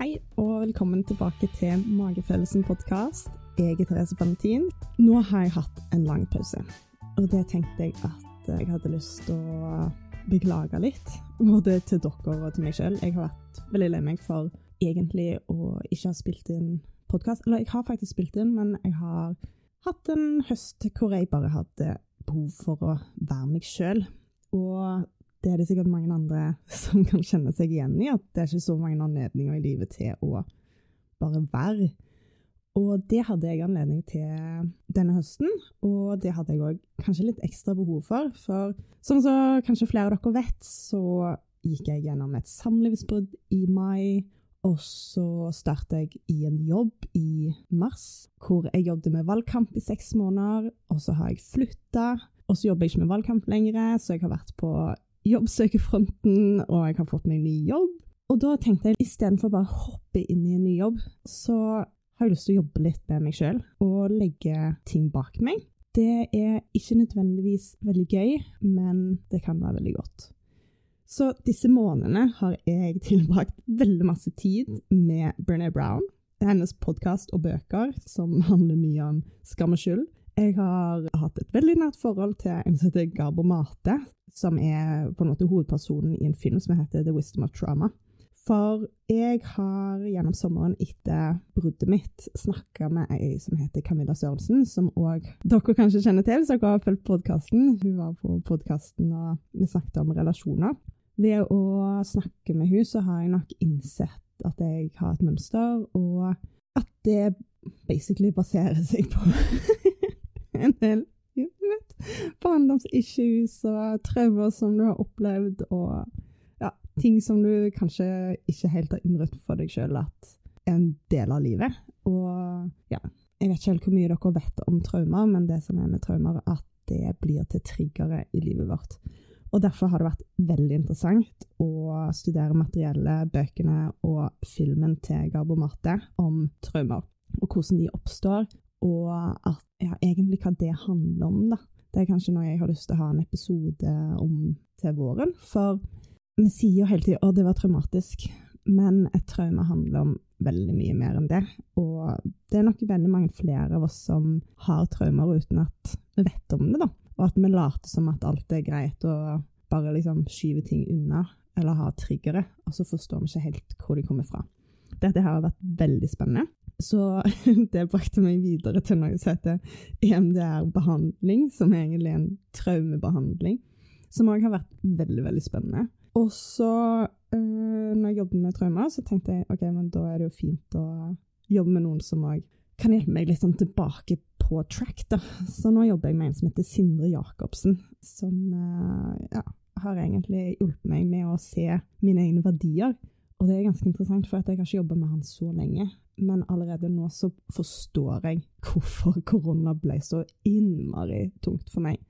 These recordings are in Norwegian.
Hei, og velkommen tilbake til Magefølelsen podkast. Jeg er Therese Valentin. Nå har jeg hatt en lang pause, og det tenkte jeg at jeg hadde lyst til å beklage litt. Både til dere og til meg sjøl. Jeg har vært veldig lei meg for egentlig å ikke ha spilt inn podkast. Eller jeg har faktisk spilt inn, men jeg har hatt en høst hvor jeg bare hadde behov for å være meg sjøl. Og det er det sikkert mange andre som kan kjenne seg igjen i, at det er ikke så mange anledninger i livet til å bare være. Og det hadde jeg anledning til denne høsten, og det hadde jeg òg kanskje litt ekstra behov for. For som så kanskje flere av dere vet, så gikk jeg gjennom et samlivsbrudd i mai. Og så startet jeg i en jobb i mars, hvor jeg jobbet med valgkamp i seks måneder. Og så har jeg flytta, og så jobber jeg ikke med valgkamp lenger, så jeg har vært på jobbsøkerfronten, og jeg har fått meg ny jobb. Og da tenkte jeg istedenfor bare å hoppe inn i en ny jobb, så har jeg lyst til å jobbe litt med meg sjøl og legge ting bak meg. Det er ikke nødvendigvis veldig gøy, men det kan være veldig godt. Så disse månedene har jeg tilbrakt veldig masse tid med Brené Brown, hennes podkast og bøker som handler mye om skam og skyld. Jeg har hatt et veldig nært forhold til en som heter Garbo Mate, som er på en måte hovedpersonen i en film som heter The Wisdom of Trauma. For jeg har gjennom sommeren etter bruddet mitt snakka med ei som heter Camilla Sørensen, som òg dere kanskje kjenner til hvis dere har fulgt podkasten. Hun var på podkasten, og vi snakket om relasjoner. Ved å snakke med hun så har jeg nok innsett at jeg har et mønster, og at det basically baserer seg på en del vet, barndomsissues og traumer som du har opplevd, og ja, ting som du kanskje ikke helt har innrømt for deg sjøl at er en del av livet. Og ja, jeg vet ikke helt hvor mye dere vet om traumer, men det som er med traumer, er at det blir til triggere i livet vårt. Og derfor har det vært veldig interessant å studere materiellet, bøkene og filmen til Garbo Marte om traumer, og hvordan de oppstår, og at, ja, egentlig hva det handler om, da. Det er kanskje noe jeg har lyst til å ha en episode om til våren. For vi sier jo hele tiden at det var traumatisk, men et traume handler om veldig mye mer enn det. Og det er nok veldig mange flere av oss som har traumer uten at vi vet om det, da. Og at vi later som at alt er greit, og bare liksom skyver ting unna, eller har triggere, og så forstår vi ikke helt hvor de kommer fra. Dette har vært veldig spennende. Så det brakte meg videre til noe som heter EMDR-behandling, som er egentlig en traumebehandling, som òg har vært veldig, veldig spennende. Og så, øh, når jeg jobbet med traumer, så tenkte jeg ok, men da er det jo fint å jobbe med noen som òg kan hjelpe meg litt sånn tilbake på track, da. Så nå jobber jeg med en som heter Sindre Jacobsen, som øh, ja, har egentlig hjulpet meg med å se mine egne verdier. Og det er ganske interessant, for jeg har ikke jobba med han så lenge men allerede nå så forstår jeg hvorfor korona ble så innmari tungt for meg.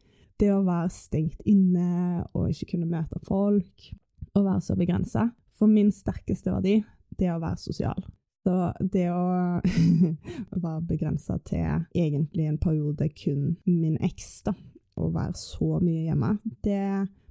Det å være stengt inne og ikke kunne møte folk, og være så begrensa. For min sterkeste verdi, det er å være sosial. Så det å være begrensa til egentlig en periode kun min eks, da, og være så mye hjemme, det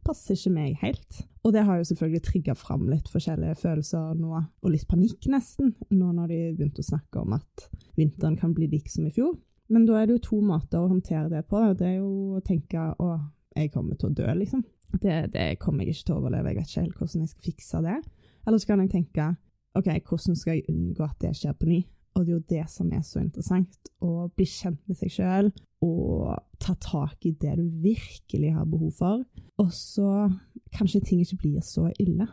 passer ikke meg helt. Og det har jo selvfølgelig trigga fram litt forskjellige følelser nå, og litt panikk nesten, nå når de begynte å snakke om at vinteren kan bli lik som i fjor. Men da er det jo to måter å håndtere det på. Det er jo å tenke å, jeg kommer til å dø, liksom. Det, det kommer jeg ikke til å overleve, jeg vet ikke helt hvordan jeg skal fikse det. Eller så kan jeg tenke OK, hvordan skal jeg unngå at det skjer på ny? Og det er jo det som er så interessant, å bli kjent med seg sjøl og ta tak i det du virkelig har behov for. Og så kanskje ting ikke blir så ille.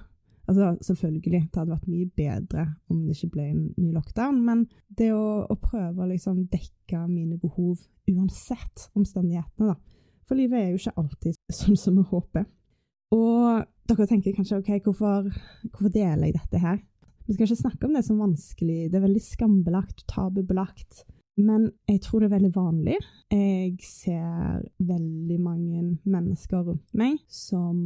Altså, selvfølgelig, det hadde vært mye bedre om det ikke ble en ny lockdown, men det å, å prøve å liksom dekke mine behov uansett omstendighetene, da. For livet er jo ikke alltid sånn som vi håper. Og dere tenker kanskje OK, hvorfor, hvorfor deler jeg dette her? Vi skal ikke snakke om det som vanskelig, det er veldig skambelagt, tabubelagt. Men jeg tror det er veldig vanlig. Jeg ser veldig mange mennesker rundt meg som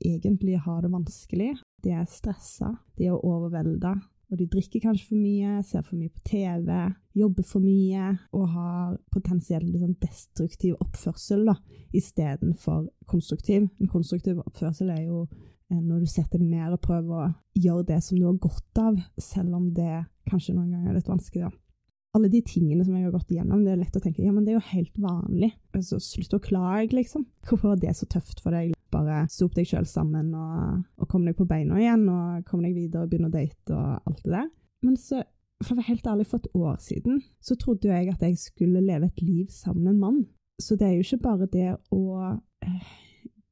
egentlig har det vanskelig. De er stressa, de er overvelda, og de drikker kanskje for mye, ser for mye på TV, jobber for mye og har potensielt liksom destruktiv oppførsel da, istedenfor konstruktiv. En konstruktiv oppførsel er jo når du setter deg ned og prøver å gjøre det som du har godt av, selv om det kanskje noen ganger er litt vanskelig. da. Alle de tingene som jeg har gått igjennom, det er lett å tenke ja, men det er jo helt vanlig. Altså, Slutt å klage, liksom. Hvorfor var det så tøft for deg? Bare sop deg sjøl sammen og, og kom deg på beina igjen, og kom deg videre og begynne å date og alt det der. Men så for å være helt ærlig, for et år siden så trodde jeg at jeg skulle leve et liv sammen med en mann. Så det er jo ikke bare det å eh,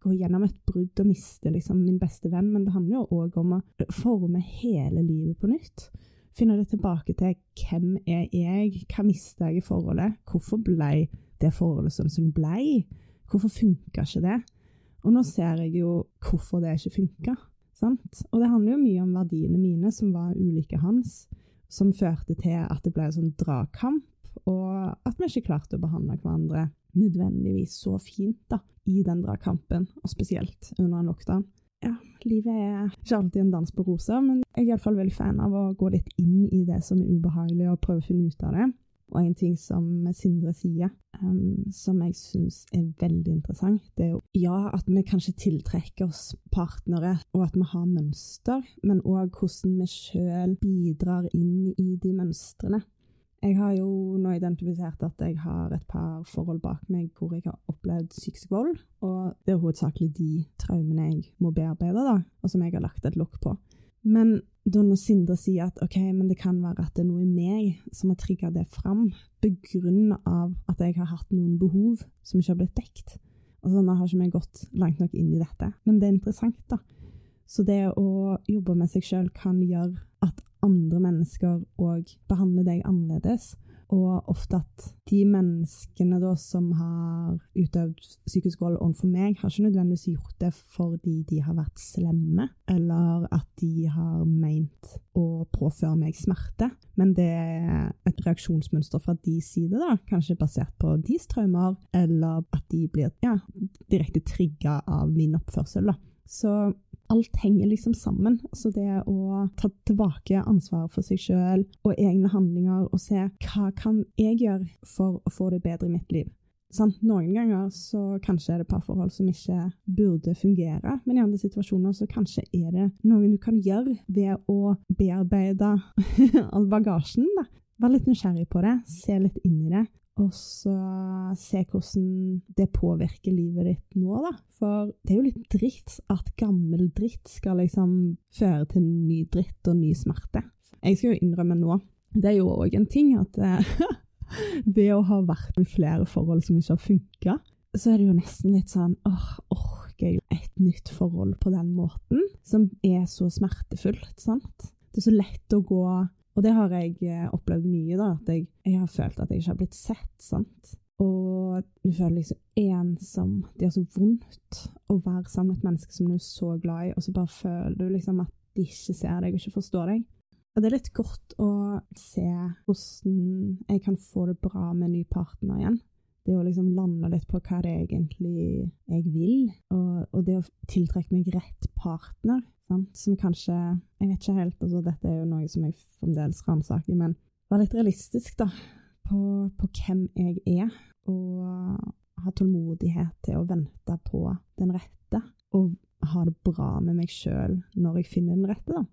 gå gjennom et brudd og miste liksom, min beste venn, men det handler jo òg om å forme hele livet på nytt. Finne det tilbake til hvem er jeg, hva mista jeg i forholdet, hvorfor ble det forholdet som det ble, hvorfor funka ikke det? Og nå ser jeg jo hvorfor det ikke funka. Og det handler jo mye om verdiene mine som var ulike hans som førte til at det ble en sånn dragkamp, og at vi ikke klarte å behandle hverandre nødvendigvis så fint da, i den dragkampen, og spesielt under en lockdown. Ja, livet er ikke alltid en dans på roser, men jeg er iallfall veldig fan av å gå litt inn i det som er ubehagelig, og prøve å finne ut av det. Og en ting som Sindre sier, um, som jeg syns er veldig interessant, det er jo ja, at vi kanskje tiltrekker oss partnere, og at vi har mønster, men òg hvordan vi sjøl bidrar inn i de mønstrene. Jeg har jo nå identifisert at jeg har et par forhold bak meg hvor jeg har opplevd psykisk vold, og det er hovedsakelig de traumene jeg må bearbeide, da, og som jeg har lagt et lokk på. Men da når Sindre sier at ok, men det kan være at det er noe i meg som har trigga det fram, begrunnet av at jeg har hatt noen behov som ikke har blitt dekt. Altså, nå har ikke vi gått langt nok inn i dette, men det er interessant, da. Så det å jobbe med seg sjøl kan gjøre at andre mennesker òg behandler deg annerledes, og ofte at de menneskene da som har utøvd psykisk vold overfor meg, har ikke nødvendigvis gjort det fordi de har vært slemme, eller at de har meint å påføre meg smerte, men det er et reaksjonsmønster fra de side, da, kanskje basert på deres traumer, eller at de blir ja, direkte trigga av min oppførsel. da. Så alt henger liksom sammen. Så det å ta tilbake ansvaret for seg sjøl og egne handlinger og se hva kan jeg gjøre for å få det bedre i mitt liv. Sant? Noen ganger så kanskje er det parforhold som ikke burde fungere, men i andre situasjoner så kanskje er det noe du kan gjøre ved å bearbeide all bagasjen. da. Vær litt nysgjerrig på det, se litt inn i det, og så se hvordan det påvirker livet ditt nå, da. For det er jo litt dritt at gammel dritt skal liksom føre til ny dritt og ny smerte. Jeg skal jo innrømme nå, det er jo òg en ting at ved å ha vært i flere forhold som ikke har funka, så er det jo nesten litt sånn åh, orker jeg et nytt forhold på den måten? Som er så smertefullt, sant? Det er så lett å gå og det har jeg eh, opplevd mye, da. At jeg, jeg, har følt at jeg ikke har blitt sett, sant. Og du føler deg så ensom. Det er så vondt å være sammen med et menneske som du er så glad i, og så bare føler du liksom at de ikke ser deg og ikke forstår deg. Og det er litt godt å se hvordan jeg kan få det bra med en ny partner igjen. Det å liksom lande litt på hva det er egentlig jeg vil, og, og det å tiltrekke meg rett partner. Sant? Som kanskje Jeg vet ikke helt, altså dette er jo noe som jeg fremdeles ransaker, men være litt realistisk, da, på, på, hvem jeg er, og ha tålmodighet til å vente på den rette, og ha det bra med meg sjøl når jeg finner den rette, da.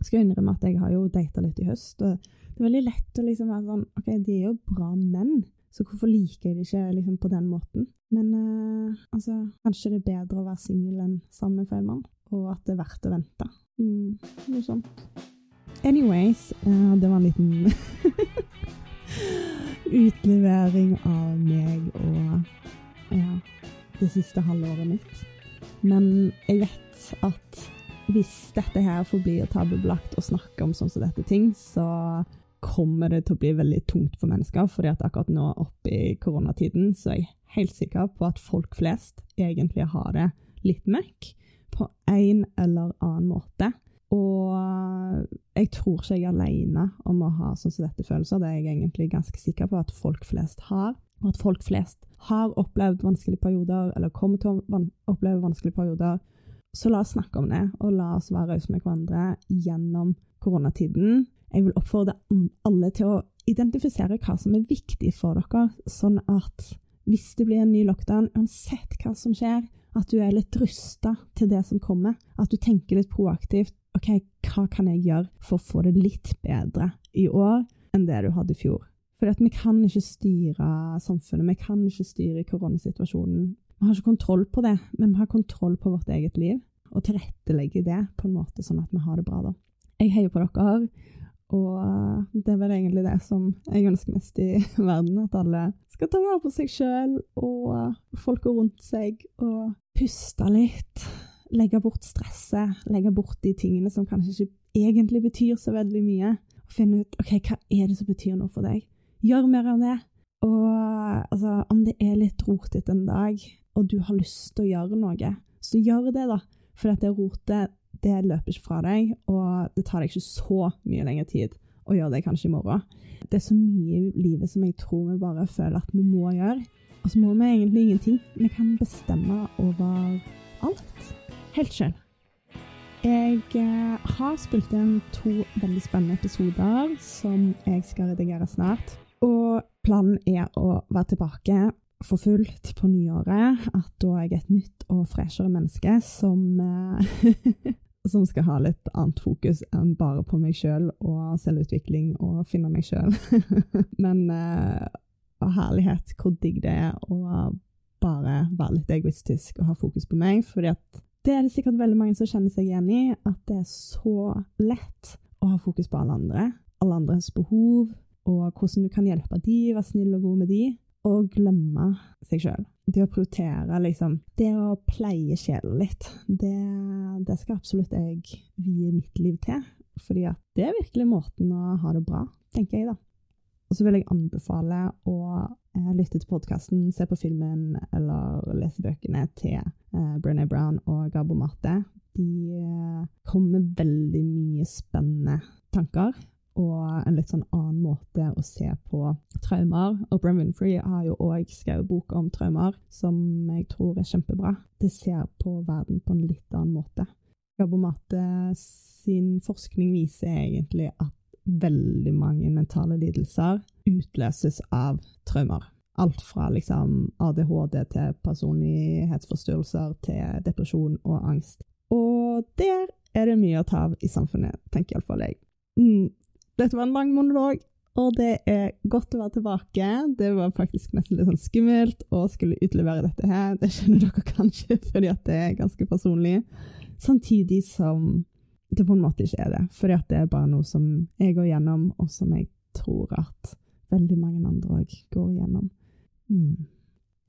Jeg skal innrømme at jeg har jo data litt i høst, og det er veldig lett å liksom være sånn OK, de er jo bra menn, så hvorfor liker jeg det ikke liksom på den måten? Men uh, altså, kanskje det er bedre å være singel enn sammen med feil mann? og at det er verdt å vente. Mm, noe sånt. Anyways, uh, det var en liten utlevering av meg og ja, det siste halvåret mitt. Men jeg vet at hvis dette her forblir tabubelagt å snakke om sånn som dette ting, så kommer det til å bli veldig tungt for mennesker. fordi at akkurat nå oppe i koronatiden så er jeg helt sikker på at folk flest egentlig har det litt møkk på en eller annen måte. Og jeg tror ikke jeg er alene om å ha sånn som dette følelser. Det er jeg egentlig ganske sikker på at folk flest har. Og at folk flest har opplevd vanskelige perioder, eller kommer til å oppleve vanskelige perioder. Så la oss snakke om det, og la oss være rause med hverandre gjennom koronatiden. Jeg vil oppfordre alle til å identifisere hva som er viktig for dere, sånn at hvis det blir en ny lockdown, uansett hva som skjer, At du er litt rusta til det som kommer. At du tenker litt proaktivt. OK, hva kan jeg gjøre for å få det litt bedre i år enn det du hadde i fjor? For vi kan ikke styre samfunnet, vi kan ikke styre koronasituasjonen. Vi har ikke kontroll på det, men vi har kontroll på vårt eget liv. Og tilrettelegge det på en måte sånn at vi har det bra, da. Jeg heier på dere, og det er vel egentlig det som jeg ønsker mest i verden. At alle skal ta vare på seg sjøl og folka rundt seg, og puste litt. Legge bort stresset, legge bort de tingene som kanskje ikke egentlig betyr så veldig mye. Og finne ut ok, hva er det som betyr noe for deg. Gjør mer av det. Og altså, om det er litt rotete en dag, og du har lyst til å gjøre noe, så gjør det, da. For at det rotet, det løper ikke fra deg, og det tar deg ikke så mye lengre tid å gjøre det kanskje i morgen. Det er så mye i livet som jeg tror vi bare føler at vi må gjøre. Og så må vi egentlig ingenting. Vi kan bestemme over alt. Helt sjøl. Jeg eh, har spilt inn to veldig spennende episoder som jeg skal redigere snart. Og planen er å være tilbake for fullt på nyåret. At da er jeg et nytt og freshere menneske som, eh, som skal ha litt annet fokus enn bare på meg sjøl og selvutvikling og finne meg sjøl. Men uh, herlighet, hvor digg det er å bare være litt egoistisk og ha fokus på meg. fordi det er det sikkert veldig mange som kjenner seg igjen i, at det er så lett å ha fokus på alle andre. Alle andres behov, og hvordan du kan hjelpe de, være snill og god med de, og glemme seg sjøl. Det å prioritere, liksom Det å pleie sjelen litt, det, det, skal absolutt jeg vie mitt liv til. Fordi at det er virkelig måten å ha det bra, tenker jeg, da. Og så vil jeg anbefale å eh, lytte til podkasten, se på filmen eller lese bøkene til eh, Brené Brown og Gabo Mate. De eh, kommer veldig mye spennende tanker og en litt sånn annen måte å se på traumer. Bren Winfrey har jo òg skrevet bok om traumer, som jeg tror er kjempebra. Det ser på verden på en litt annen måte. Gabomate sin forskning viser egentlig at veldig mange mentale lidelser utløses av traumer. Alt fra liksom ADHD til personlighetsforstyrrelser til depresjon og angst. Og der er det mye å ta av i samfunnet, tenker iallfall jeg. Mm, dette var en lang monolog, og det er godt å være tilbake. Det var faktisk nesten litt sånn skummelt å skulle utlevere dette her. Det skjønner dere kanskje, fordi at det er ganske personlig. Samtidig som det på en måte ikke er det. Fordi at det er bare noe som jeg går gjennom, og som jeg tror at veldig mange andre òg går gjennom. Mm.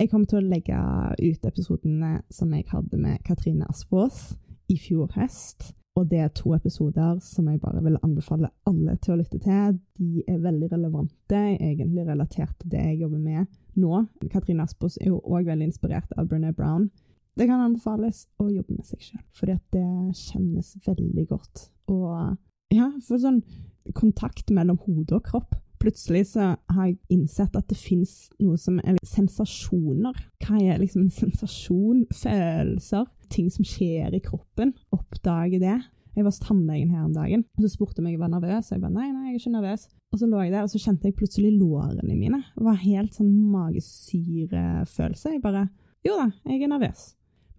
Jeg kommer til å legge ut episodene som jeg hadde med Katrine Aspaas i fjor høst. Og det er to episoder som jeg bare vil anbefale alle til å lytte til. De er veldig relevante, egentlig relatert til det jeg jobber med nå. Katrine Aspås er jo òg veldig inspirert av Brené Brown. Det kan anbefales å jobbe med seg sjøl, fordi at det kjennes veldig godt. Og ja, for sånn kontakt mellom hode og kropp. Plutselig så har jeg innsett at det fins noe som er sensasjoner. Hva er liksom en sensasjon? Følelser? ting som skjer i kroppen. Oppdage det. Jeg var hos tannlegen her om dagen, og så spurte hun om jeg var nervøs. Og jeg bare nei, nei, jeg er ikke nervøs. Og så lå jeg der, og så kjente jeg plutselig lårene mine. Det var helt sånn magesyrefølelse. Jeg bare jo da, jeg er nervøs.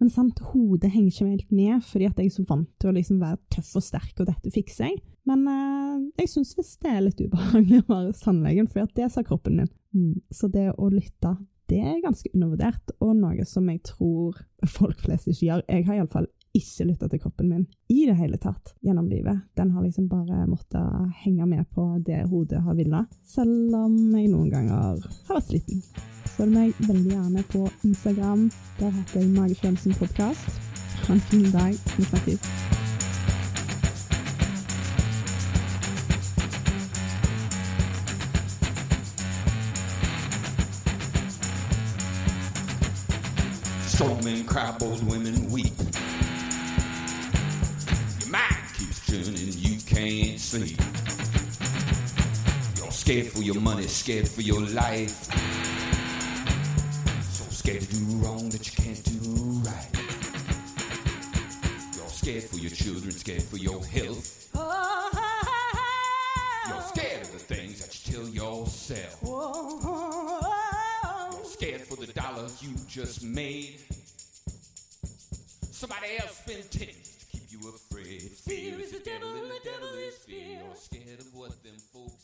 Men sant, hodet henger ikke helt med, fordi at jeg er så vant til å liksom være tøff og sterk, og dette fikser jeg. Men eh, jeg syns visst det er litt ubehagelig å være hos for det sa kroppen min. Mm, så det å lytte det er ganske undervurdert, og noe som jeg tror folk flest ikke gjør. Jeg har iallfall ikke lytta til kroppen min i det hele tatt gjennom livet. Den har liksom bare måttet henge med på det hodet har villet, selv om jeg noen ganger har vært sliten. Følg meg veldig gjerne på Instagram. Der heter jeg Magefølelsen podkast. Ha en fin dag. Vi snakkes. Strong men cry, bold women weep. Your mind keeps turning, you can't sleep. You're scared for your money, scared for your life. So scared to do wrong that you can't do right. You're scared for your children, scared for your health. You're scared of the things that you tell yourself. You're scared for the dollars you just made. Somebody else spins titties to keep you afraid. Fear is the devil, and the devil is fear. You're scared of what them folks